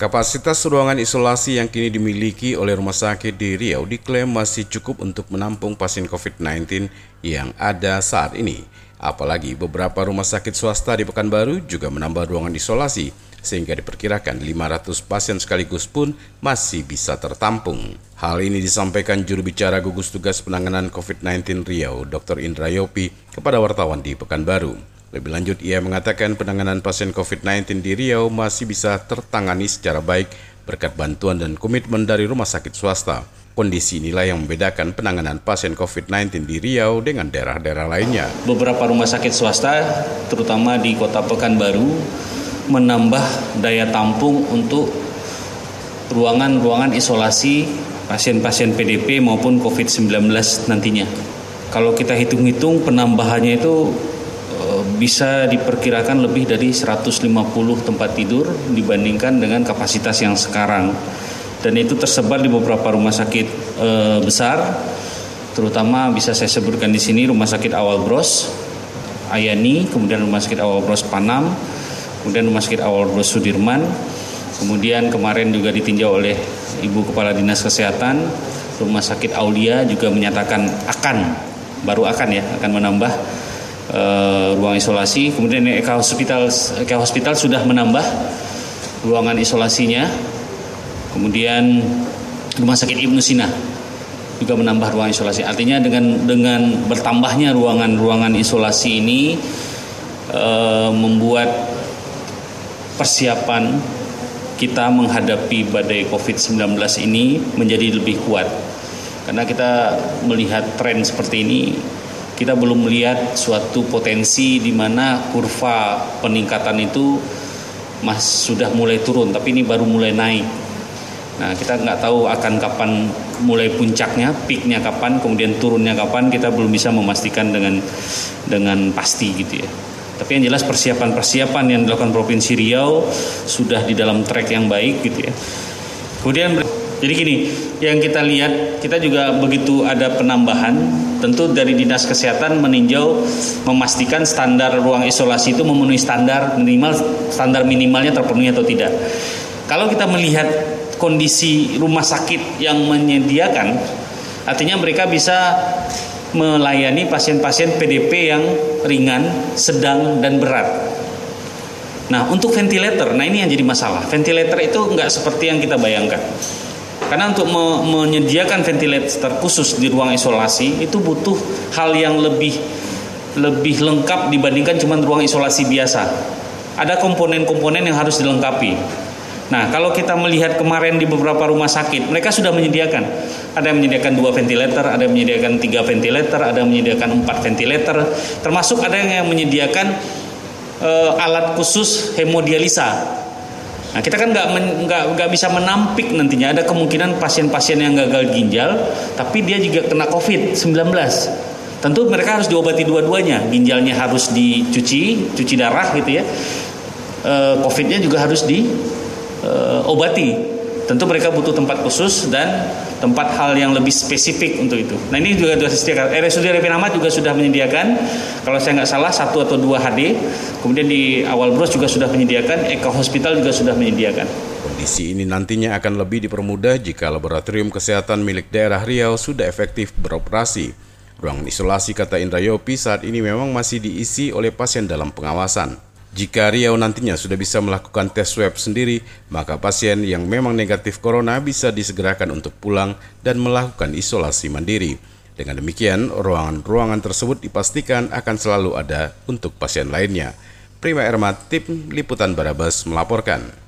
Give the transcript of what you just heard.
Kapasitas ruangan isolasi yang kini dimiliki oleh rumah sakit di Riau diklaim masih cukup untuk menampung pasien COVID-19 yang ada saat ini. Apalagi beberapa rumah sakit swasta di Pekanbaru juga menambah ruangan isolasi sehingga diperkirakan 500 pasien sekaligus pun masih bisa tertampung. Hal ini disampaikan juru bicara gugus tugas penanganan COVID-19 Riau, Dr. Indra Yopi, kepada wartawan di Pekanbaru. Lebih lanjut, ia mengatakan penanganan pasien COVID-19 di Riau masih bisa tertangani secara baik berkat bantuan dan komitmen dari rumah sakit swasta. Kondisi inilah yang membedakan penanganan pasien COVID-19 di Riau dengan daerah-daerah lainnya. Beberapa rumah sakit swasta, terutama di kota Pekanbaru, menambah daya tampung untuk ruangan-ruangan isolasi pasien-pasien PDP maupun COVID-19 nantinya. Kalau kita hitung-hitung penambahannya itu bisa diperkirakan lebih dari 150 tempat tidur dibandingkan dengan kapasitas yang sekarang. Dan itu tersebar di beberapa rumah sakit e, besar, terutama bisa saya sebutkan di sini Rumah Sakit Awal Bros, Ayani, kemudian Rumah Sakit Awal Bros Panam, kemudian Rumah Sakit Awal Bros Sudirman, kemudian kemarin juga ditinjau oleh Ibu Kepala Dinas Kesehatan, Rumah Sakit Aulia juga menyatakan akan, baru akan ya, akan menambah uh, ruang isolasi. Kemudian Eka Hospital Eka Hospital sudah menambah ruangan isolasinya. Kemudian Rumah Sakit Ibnu Sina juga menambah ruang isolasi. Artinya dengan dengan bertambahnya ruangan-ruangan isolasi ini uh, membuat persiapan kita menghadapi badai COVID-19 ini menjadi lebih kuat. Karena kita melihat tren seperti ini kita belum melihat suatu potensi di mana kurva peningkatan itu mas sudah mulai turun tapi ini baru mulai naik. Nah kita nggak tahu akan kapan mulai puncaknya peaknya kapan kemudian turunnya kapan kita belum bisa memastikan dengan dengan pasti gitu ya. Tapi yang jelas persiapan-persiapan yang dilakukan Provinsi Riau sudah di dalam track yang baik gitu ya. Kemudian jadi gini, yang kita lihat kita juga begitu ada penambahan, tentu dari dinas kesehatan meninjau memastikan standar ruang isolasi itu memenuhi standar minimal standar minimalnya terpenuhi atau tidak. Kalau kita melihat kondisi rumah sakit yang menyediakan, artinya mereka bisa melayani pasien-pasien PDP yang ringan, sedang dan berat. Nah, untuk ventilator, nah ini yang jadi masalah. Ventilator itu nggak seperti yang kita bayangkan. Karena untuk me menyediakan ventilator khusus di ruang isolasi itu butuh hal yang lebih lebih lengkap dibandingkan cuma ruang isolasi biasa. Ada komponen-komponen yang harus dilengkapi. Nah, kalau kita melihat kemarin di beberapa rumah sakit, mereka sudah menyediakan. Ada yang menyediakan dua ventilator, ada yang menyediakan tiga ventilator, ada yang menyediakan empat ventilator, termasuk ada yang menyediakan uh, alat khusus hemodialisa Nah, kita kan nggak bisa menampik nantinya ada kemungkinan pasien-pasien yang gagal ginjal, tapi dia juga kena COVID-19. Tentu mereka harus diobati dua-duanya, ginjalnya harus dicuci, cuci darah gitu ya. E, COVID-nya juga harus diobati. E, Tentu mereka butuh tempat khusus dan tempat hal yang lebih spesifik untuk itu. Nah ini juga sudah disediakan. RSUD Arifin Ahmad juga sudah menyediakan, kalau saya nggak salah satu atau dua HD. Kemudian di awal bros juga sudah menyediakan, Eka Hospital juga sudah menyediakan. Kondisi ini nantinya akan lebih dipermudah jika laboratorium kesehatan milik daerah Riau sudah efektif beroperasi. Ruangan isolasi kata Indra Yopi saat ini memang masih diisi oleh pasien dalam pengawasan. Jika Riau nantinya sudah bisa melakukan tes swab sendiri, maka pasien yang memang negatif corona bisa disegerakan untuk pulang dan melakukan isolasi mandiri. Dengan demikian, ruangan-ruangan tersebut dipastikan akan selalu ada untuk pasien lainnya. Prima Ermat, Tim Liputan Barabas melaporkan.